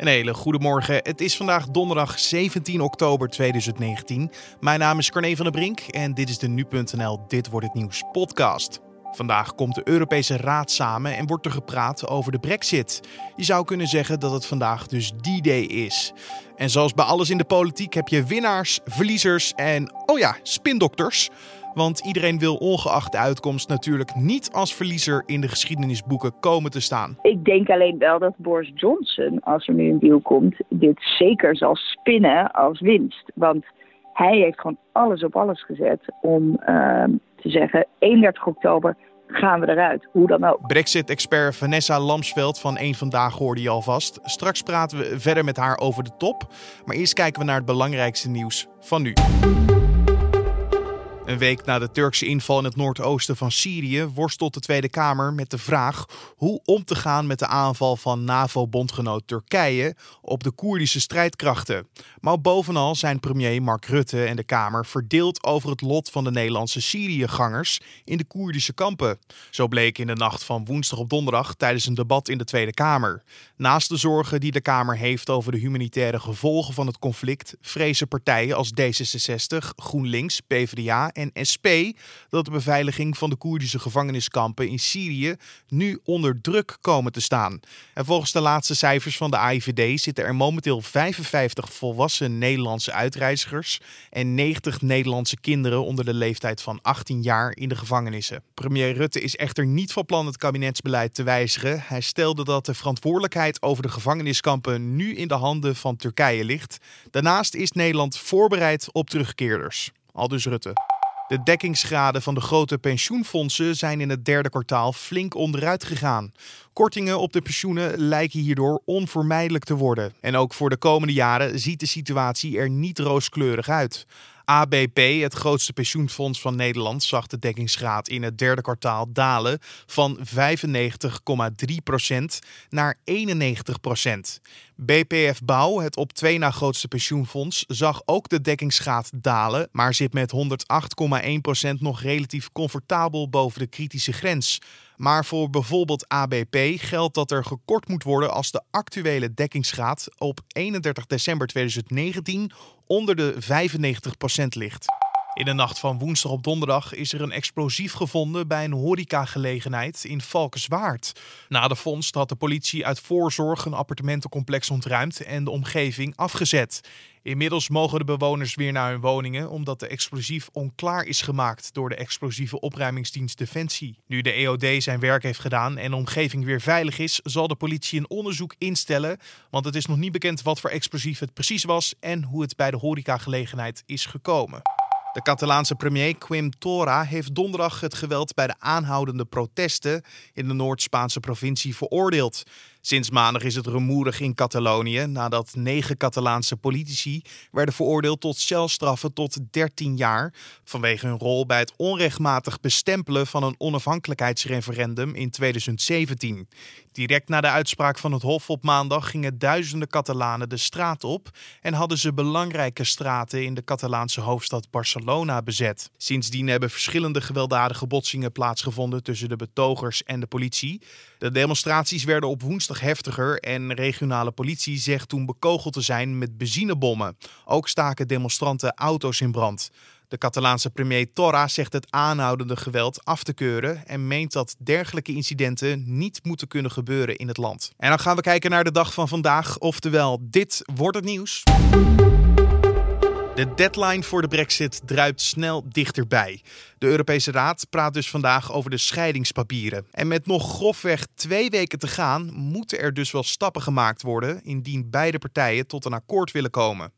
Een hele goede morgen. Het is vandaag donderdag 17 oktober 2019. Mijn naam is Carne van der Brink en dit is de Nu.nl Dit Wordt Het Nieuws podcast. Vandaag komt de Europese Raad samen en wordt er gepraat over de Brexit. Je zou kunnen zeggen dat het vandaag dus die day is. En zoals bij alles in de politiek heb je winnaars, verliezers en, oh ja, spindokters. Want iedereen wil ongeacht de uitkomst natuurlijk niet als verliezer in de geschiedenisboeken komen te staan. Ik denk alleen wel dat Boris Johnson, als er nu een deal komt, dit zeker zal spinnen als winst. Want hij heeft gewoon alles op alles gezet om uh, te zeggen 31 oktober gaan we eruit, hoe dan ook. Brexit-expert Vanessa Lamsveld van Eén Vandaag hoorde je alvast. Straks praten we verder met haar over de top. Maar eerst kijken we naar het belangrijkste nieuws van nu. Een week na de Turkse inval in het noordoosten van Syrië worstelt de Tweede Kamer met de vraag hoe om te gaan met de aanval van NAVO-bondgenoot Turkije op de Koerdische strijdkrachten. Maar bovenal zijn premier Mark Rutte en de Kamer verdeeld over het lot van de Nederlandse Syriëgangers in de Koerdische kampen. Zo bleek in de nacht van woensdag op donderdag tijdens een debat in de Tweede Kamer. Naast de zorgen die de Kamer heeft over de humanitaire gevolgen van het conflict, vrezen partijen als D66, GroenLinks, PvdA SP dat de beveiliging van de Koerdische gevangeniskampen in Syrië nu onder druk komen te staan. En volgens de laatste cijfers van de AIVD zitten er momenteel 55 volwassen Nederlandse uitreizigers en 90 Nederlandse kinderen onder de leeftijd van 18 jaar in de gevangenissen. Premier Rutte is echter niet van plan het kabinetsbeleid te wijzigen. Hij stelde dat de verantwoordelijkheid over de gevangeniskampen nu in de handen van Turkije ligt. Daarnaast is Nederland voorbereid op terugkeerders. Aldus Rutte. De dekkingsgraden van de grote pensioenfondsen zijn in het derde kwartaal flink onderuit gegaan. Kortingen op de pensioenen lijken hierdoor onvermijdelijk te worden. En ook voor de komende jaren ziet de situatie er niet rooskleurig uit. ABP, het grootste pensioenfonds van Nederland, zag de dekkingsgraad in het derde kwartaal dalen van 95,3% naar 91%. BPF Bouw, het op twee na grootste pensioenfonds, zag ook de dekkingsgraad dalen, maar zit met 108,1% nog relatief comfortabel boven de kritische grens. Maar voor bijvoorbeeld ABP geldt dat er gekort moet worden als de actuele dekkingsgraad op 31 december 2019 onder de 95% ligt. In de nacht van woensdag op donderdag is er een explosief gevonden bij een horecagelegenheid in Valkenswaard. Na de vondst had de politie uit voorzorg een appartementencomplex ontruimd en de omgeving afgezet. Inmiddels mogen de bewoners weer naar hun woningen omdat de explosief onklaar is gemaakt door de explosieve opruimingsdienst Defensie. Nu de EOD zijn werk heeft gedaan en de omgeving weer veilig is, zal de politie een onderzoek instellen, want het is nog niet bekend wat voor explosief het precies was en hoe het bij de horecagelegenheid is gekomen. De Catalaanse premier Quim Tora heeft donderdag het geweld bij de aanhoudende protesten in de Noord-Spaanse provincie veroordeeld. Sinds maandag is het rumoerig in Catalonië nadat negen Catalaanse politici werden veroordeeld tot celstraffen tot 13 jaar vanwege hun rol bij het onrechtmatig bestempelen van een onafhankelijkheidsreferendum in 2017. Direct na de uitspraak van het Hof op maandag gingen duizenden Catalanen de straat op en hadden ze belangrijke straten in de Catalaanse hoofdstad Barcelona bezet. Sindsdien hebben verschillende gewelddadige botsingen plaatsgevonden tussen de betogers en de politie. De demonstraties werden op woensdag heftiger en regionale politie zegt toen bekogeld te zijn met benzinebommen. Ook staken demonstranten auto's in brand. De Catalaanse premier Torra zegt het aanhoudende geweld af te keuren en meent dat dergelijke incidenten niet moeten kunnen gebeuren in het land. En dan gaan we kijken naar de dag van vandaag, oftewel dit wordt het nieuws. De deadline voor de Brexit druipt snel dichterbij. De Europese Raad praat dus vandaag over de scheidingspapieren. En met nog grofweg twee weken te gaan, moeten er dus wel stappen gemaakt worden indien beide partijen tot een akkoord willen komen.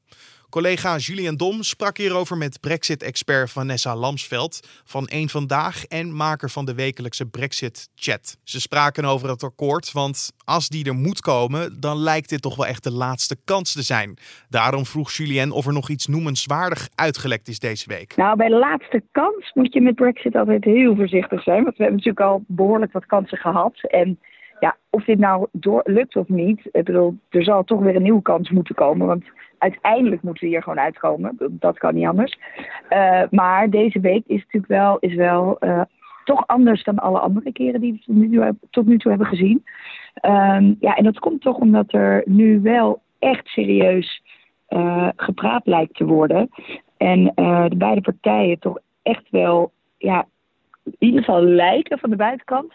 Collega Julian Dom sprak hierover met Brexit-expert Vanessa Lamsveld van Eén Vandaag en maker van de wekelijkse Brexit-chat. Ze spraken over het akkoord, want als die er moet komen, dan lijkt dit toch wel echt de laatste kans te zijn. Daarom vroeg Julien of er nog iets noemenswaardig uitgelekt is deze week. Nou, bij de laatste kans moet je met Brexit altijd heel voorzichtig zijn, want we hebben natuurlijk al behoorlijk wat kansen gehad. En ja, of dit nou door, lukt of niet, ik bedoel, er zal toch weer een nieuwe kans moeten komen, want uiteindelijk moeten we hier gewoon uitkomen. Dat kan niet anders. Uh, maar deze week is natuurlijk wel, is wel uh, toch anders dan alle andere keren die we tot nu toe, hebben gezien. Ehm, ja, en dat komt toch omdat er nu wel echt serieus uh, gepraat lijkt te worden. En de beide partijen toch echt wel, ja, in ieder geval lijken van de buitenkant,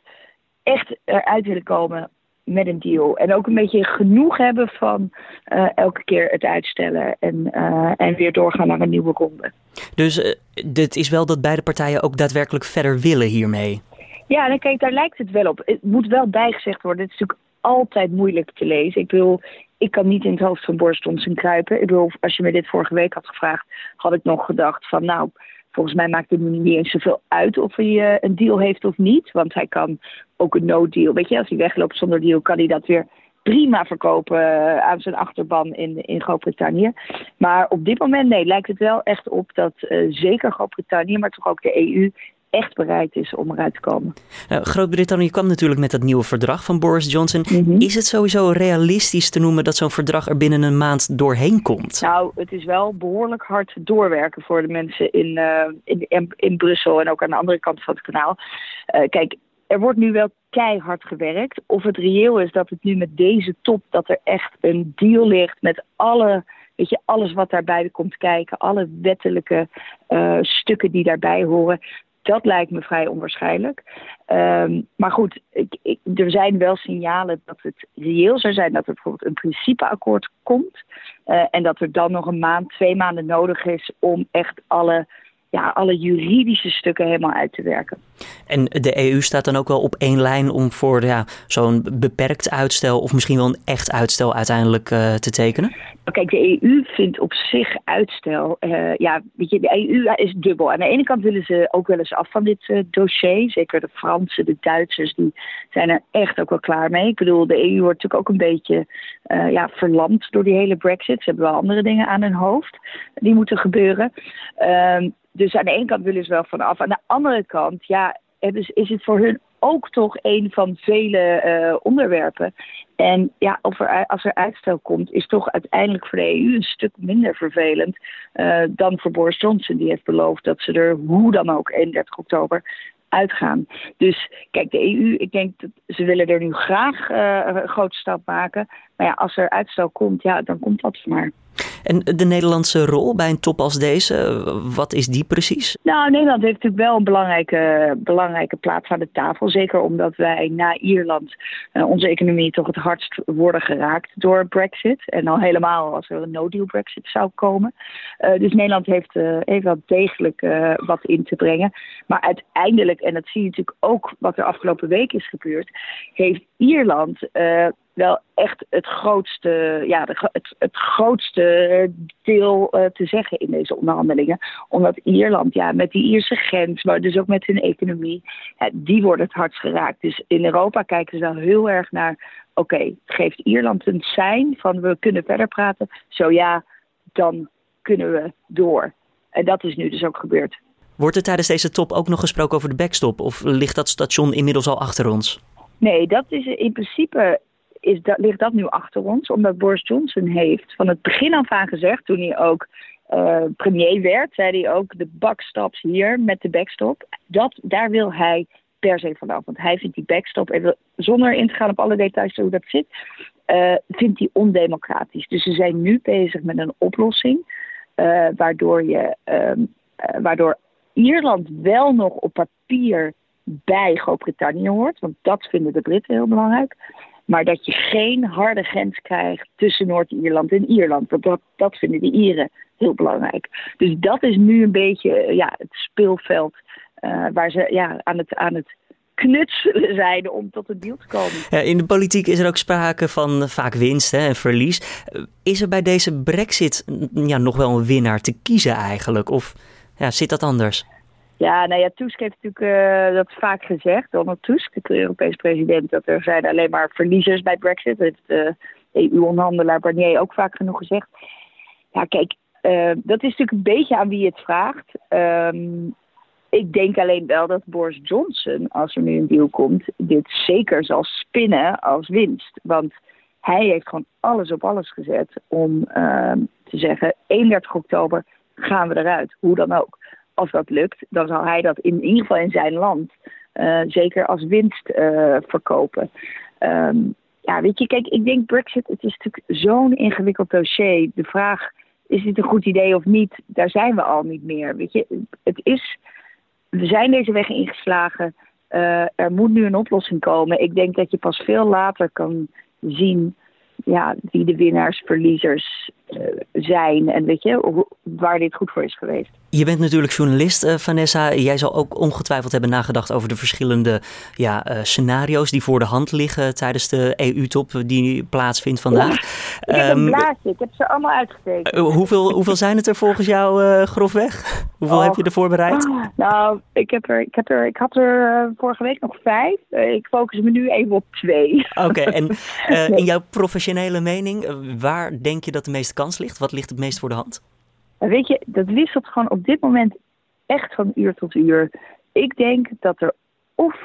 echt eruit willen komen met een deal. En ook een beetje genoeg hebben van uh, elke keer het uitstellen en, uh, en weer doorgaan naar een nieuwe ronde. Dus uh, dit is wel dat beide partijen ook daadwerkelijk verder willen hiermee? Ja, dan kijk, daar lijkt het wel op. Het moet wel bijgezegd worden. Het is natuurlijk altijd moeilijk te lezen. Ik bedoel, ik kan niet in het hoofd van Boris Johnson kruipen. Ik bedoel, als je me dit vorige week had gevraagd, had ik nog gedacht van nou, volgens mij maakt het niet eens zoveel uit of hij uh, een deal heeft of niet. Want hij kan ook een no-deal. Weet je, als hij wegloopt zonder deal, kan hij dat weer prima verkopen uh, aan zijn achterban in, in Groot-Brittannië. Maar op dit moment, nee, lijkt het wel echt op dat uh, zeker Groot-Brittannië, maar toch ook de EU echt bereid is om eruit te komen. Nou, Groot-Brittannië kwam natuurlijk met dat nieuwe verdrag van Boris Johnson. Mm -hmm. Is het sowieso realistisch te noemen dat zo'n verdrag er binnen een maand doorheen komt? Nou, het is wel behoorlijk hard doorwerken voor de mensen in, uh, in, in, in, Brussel en ook aan de andere kant van het kanaal. Uh, kijk, er wordt nu wel keihard gewerkt. Of het reëel is dat het nu met deze top, dat er echt een deal ligt met alle weet je, alles wat daarbij komt kijken, alle wettelijke uh, stukken die daarbij horen, dat lijkt me vrij onwaarschijnlijk. Um, maar goed, ik, ik, er zijn wel signalen dat het reëel zou zijn dat er bijvoorbeeld een principeakkoord komt. Uh, en dat er dan nog een maand, twee maanden nodig is om echt alle ja, alle juridische stukken helemaal uit te werken. En de EU staat dan ook wel op één lijn om voor ja, zo'n beperkt uitstel of misschien wel een echt uitstel uiteindelijk uh, te tekenen? Kijk, de EU vindt op zich uitstel. Uh, ja, weet je, de EU is dubbel. Aan de ene kant willen ze ook wel eens af van dit uh, dossier. Zeker de Fransen, de Duitsers, die zijn er echt ook wel klaar mee. Ik bedoel, de EU wordt natuurlijk ook een beetje ja, verlamd door die hele Brexit. Ze hebben wel andere dingen aan hun hoofd die moeten gebeuren. Dus aan de ene kant willen ze wel vanaf. Aan de andere kant, ja, is, het voor hun ook toch een van vele uh, onderwerpen. En ja, als er uitstel komt, is toch uiteindelijk voor de EU een stuk minder vervelend uh, dan voor Boris Johnson. Die heeft beloofd dat ze er hoe dan ook 31 oktober uitgaan. Dus kijk, de EU, ik denk dat ze willen er nu graag uh, een grote stap maken. Maar ja, als er uitstel komt, ja, dan komt dat maar. En de Nederlandse rol bij een top als deze, wat is die precies? Nou, Nederland heeft natuurlijk wel een belangrijke, belangrijke plaats aan de tafel. Zeker omdat wij na Ierland uh, onze economie toch het hardst worden geraakt door Brexit. En al helemaal als er een no-deal Brexit zou komen. Uh, dus Nederland heeft, uh, heeft wel degelijk wat in te brengen. Maar uiteindelijk, en dat zie je natuurlijk ook wat er afgelopen week is gebeurd, heeft Ierland wel echt het grootste, ja, de, het, het grootste deel uh, te zeggen in deze onderhandelingen. Omdat Ierland, ja, met die Ierse grens, maar dus ook met hun economie, ja, die wordt het hardst geraakt. Dus in Europa kijken ze wel heel erg naar, oké, okay, geeft Ierland een sein van we kunnen verder praten? Zo ja, dan kunnen we door. En dat is nu dus ook gebeurd. Wordt er tijdens deze top ook nog gesproken over de backstop? Of ligt dat station inmiddels al achter ons? Nee, dat is in principe is dat, ligt dat nu achter ons. Omdat Boris Johnson heeft van het begin af aan gezegd, toen hij ook uh, premier werd, zei hij ook de backstops hier met de backstop. Dat, daar wil hij per se vanaf. Want hij vindt die backstop, even, zonder in te gaan op alle details hoe dat zit, uh, vindt hij ondemocratisch. Dus ze zijn nu bezig met een oplossing uh, waardoor, je, waardoor Ierland wel nog op papier bij Groot-Brittannië hoort. Want dat vinden de Britten heel belangrijk. Maar dat je geen harde grens krijgt tussen Noord-Ierland en Ierland. Dat, dat vinden de Ieren heel belangrijk. Dus dat is nu een beetje ja, het speelveld uh, waar ze ja, aan, het, aan het knutselen zijn om tot een deal te komen. In de politiek is er ook sprake van vaak winst hè, en verlies. Is er bij deze brexit ja, nog wel een winnaar te kiezen eigenlijk? Of ja, zit dat anders? Ja, nou ja, Tusk heeft natuurlijk uh, dat vaak gezegd. Donald Tusk, de Europese president, dat er zijn alleen maar verliezers bij Brexit. Dat heeft de EU-onderhandelaar Barnier ook vaak genoeg gezegd. Ja, kijk, uh, dat is natuurlijk een beetje aan wie het vraagt. Um, ik denk alleen wel dat Boris Johnson, als er nu een deal komt, dit zeker zal spinnen als winst. Want hij heeft gewoon alles op alles gezet om uh, te zeggen: 31 oktober gaan we eruit, hoe dan ook als dat lukt, dan zal hij dat in, ieder geval in zijn land zeker als winst verkopen. Ehm, ja, weet je, kijk, ik denk Brexit, het is natuurlijk zo'n ingewikkeld dossier. De vraag, is dit een goed idee of niet? Daar zijn we al niet meer. Weet je, het is, we zijn deze weg ingeslagen. er moet nu een oplossing komen. Ik denk dat je pas veel later kan zien ja, wie de winnaars, verliezers uh, zijn. En weet je, waar dit goed voor is geweest. Je bent natuurlijk journalist, uh, Vanessa. Jij zal ook ongetwijfeld hebben nagedacht over de verschillende ja, uh, scenario's die voor de hand liggen tijdens de EU-top die plaatsvindt vandaag. Ik heb een ehm, blaadje, ik heb ze allemaal uitgetekend. hoeveel, hoeveel zijn het er volgens jou grofweg? Hoeveel heb je er voorbereid? Ah, nou, ik, heb er, ik, heb er, ik had er vorige week nog vijf. ik focus me nu even op twee. Oké, en in jouw professionele mening, waar denk je dat de meeste kans ligt? Wat ligt het meest voor de hand? Weet je, dat wisselt gewoon op dit moment echt van uur tot uur. Ik denk dat er of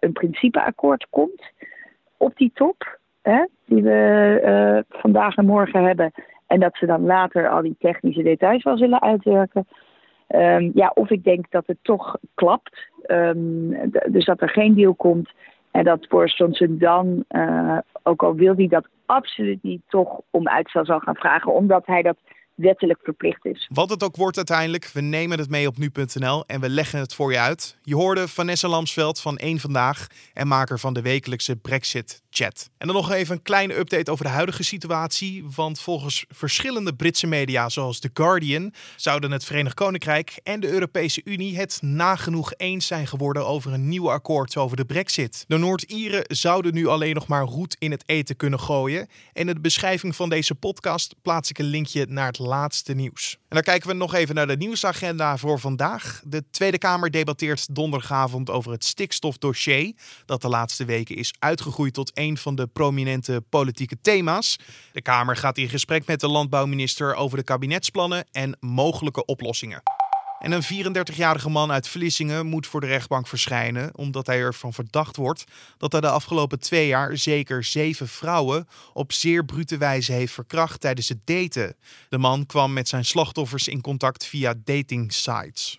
een principeakkoord komt op die top, hè, die we uh, vandaag en morgen hebben. En dat ze dan later al die technische details wel zullen uitwerken. Um, ja, of ik denk dat het toch klapt. Um, dus dat er geen deal komt. En dat Boris Johnson dan, uh, ook al wil hij dat absoluut niet, toch om uitstel zal gaan vragen. Omdat hij dat wettelijk verplicht is. Wat het ook wordt uiteindelijk, we nemen het mee op nu.nl en we leggen het voor je uit. Je hoorde Vanessa Lamsveld van Eén Vandaag en maker van de wekelijkse Brexit Chat. En dan nog even een kleine update over de huidige situatie. Want volgens verschillende Britse media, zoals The Guardian, zouden het Verenigd Koninkrijk en de Europese Unie het nagenoeg eens zijn geworden over een nieuw akkoord over de Brexit. De Noord-Ieren zouden nu alleen nog maar roet in het eten kunnen gooien. En in de beschrijving van deze podcast plaats ik een linkje naar het laatste nieuws. En dan kijken we nog even naar de nieuwsagenda voor vandaag. De Tweede Kamer debatteert donderdagavond over het stikstofdossier, dat de laatste weken is uitgegroeid tot een van de prominente politieke thema's. De Kamer gaat in gesprek met de landbouwminister over de kabinetsplannen en mogelijke oplossingen. En een 34-jarige man uit Vlissingen moet voor de rechtbank verschijnen omdat hij ervan verdacht wordt dat hij de afgelopen twee jaar zeker zeven vrouwen op zeer brute wijze heeft verkracht tijdens het daten. De man kwam met zijn slachtoffers in contact via dating sites.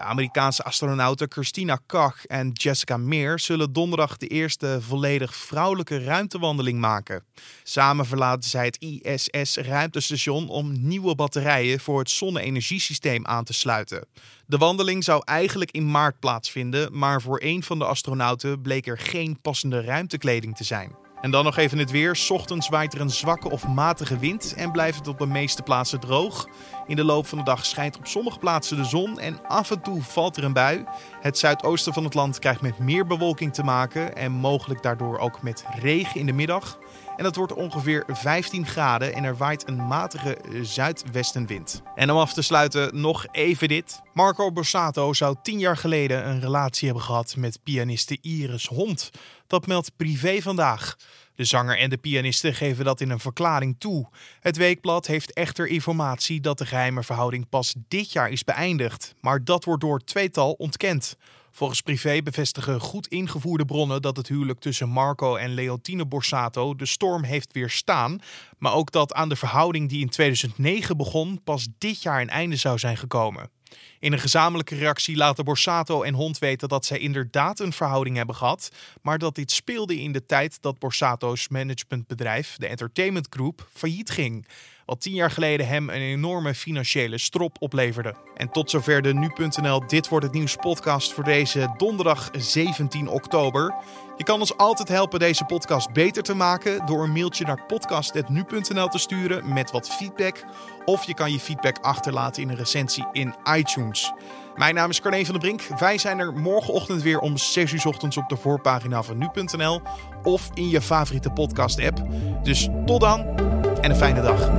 De Amerikaanse astronauten Christina Koch en Jessica Meir zullen donderdag de eerste volledig vrouwelijke ruimtewandeling maken. Samen verlaten zij het ISS-ruimtestation om nieuwe batterijen voor het zonne-energiesysteem aan te sluiten. De wandeling zou eigenlijk in maart plaatsvinden, maar voor een van de astronauten bleek er geen passende ruimtekleding te zijn. En dan nog even het weer. Ochtends waait er een zwakke of matige wind en blijft het op de meeste plaatsen droog. In de loop van de dag schijnt op sommige plaatsen de zon en af en toe valt er een bui. Het zuidoosten van het land krijgt met meer bewolking te maken en mogelijk daardoor ook met regen in de middag. En het wordt ongeveer 15 graden en er waait een matige zuidwestenwind. En om af te sluiten nog even dit. Marco Borsato zou tien jaar geleden een relatie hebben gehad met pianiste Iris Hond. Dat meldt Privé vandaag. De zanger en de pianiste geven dat in een verklaring toe. Het weekblad heeft echter informatie dat de geheime verhouding pas dit jaar is beëindigd, maar dat wordt door tweetal ontkend. Volgens privé bevestigen goed ingevoerde bronnen dat het huwelijk tussen Marco en Leontine Borsato de storm heeft weerstaan, maar ook dat aan de verhouding die in 2009 begon pas dit jaar een einde zou zijn gekomen. In een gezamenlijke reactie laten Borsato en Hond weten dat zij inderdaad een verhouding hebben gehad, maar dat dit speelde in de tijd dat Borsato's managementbedrijf, de Entertainment Group, failliet ging. Wat tien jaar geleden hem een enorme financiële strop opleverde. En tot zover de nu.nl Dit wordt het nieuws podcast voor deze donderdag 17 oktober. Je kan ons altijd helpen deze podcast beter te maken door een mailtje naar podcast.nu.nl te sturen met wat feedback. Of je kan je feedback achterlaten in een recensie in iTunes. Mijn naam is Carne van der Brink. Wij zijn er morgenochtend weer om 6 uur ochtends op de voorpagina van nu.nl of in je favoriete podcast app. Dus tot dan en een fijne dag.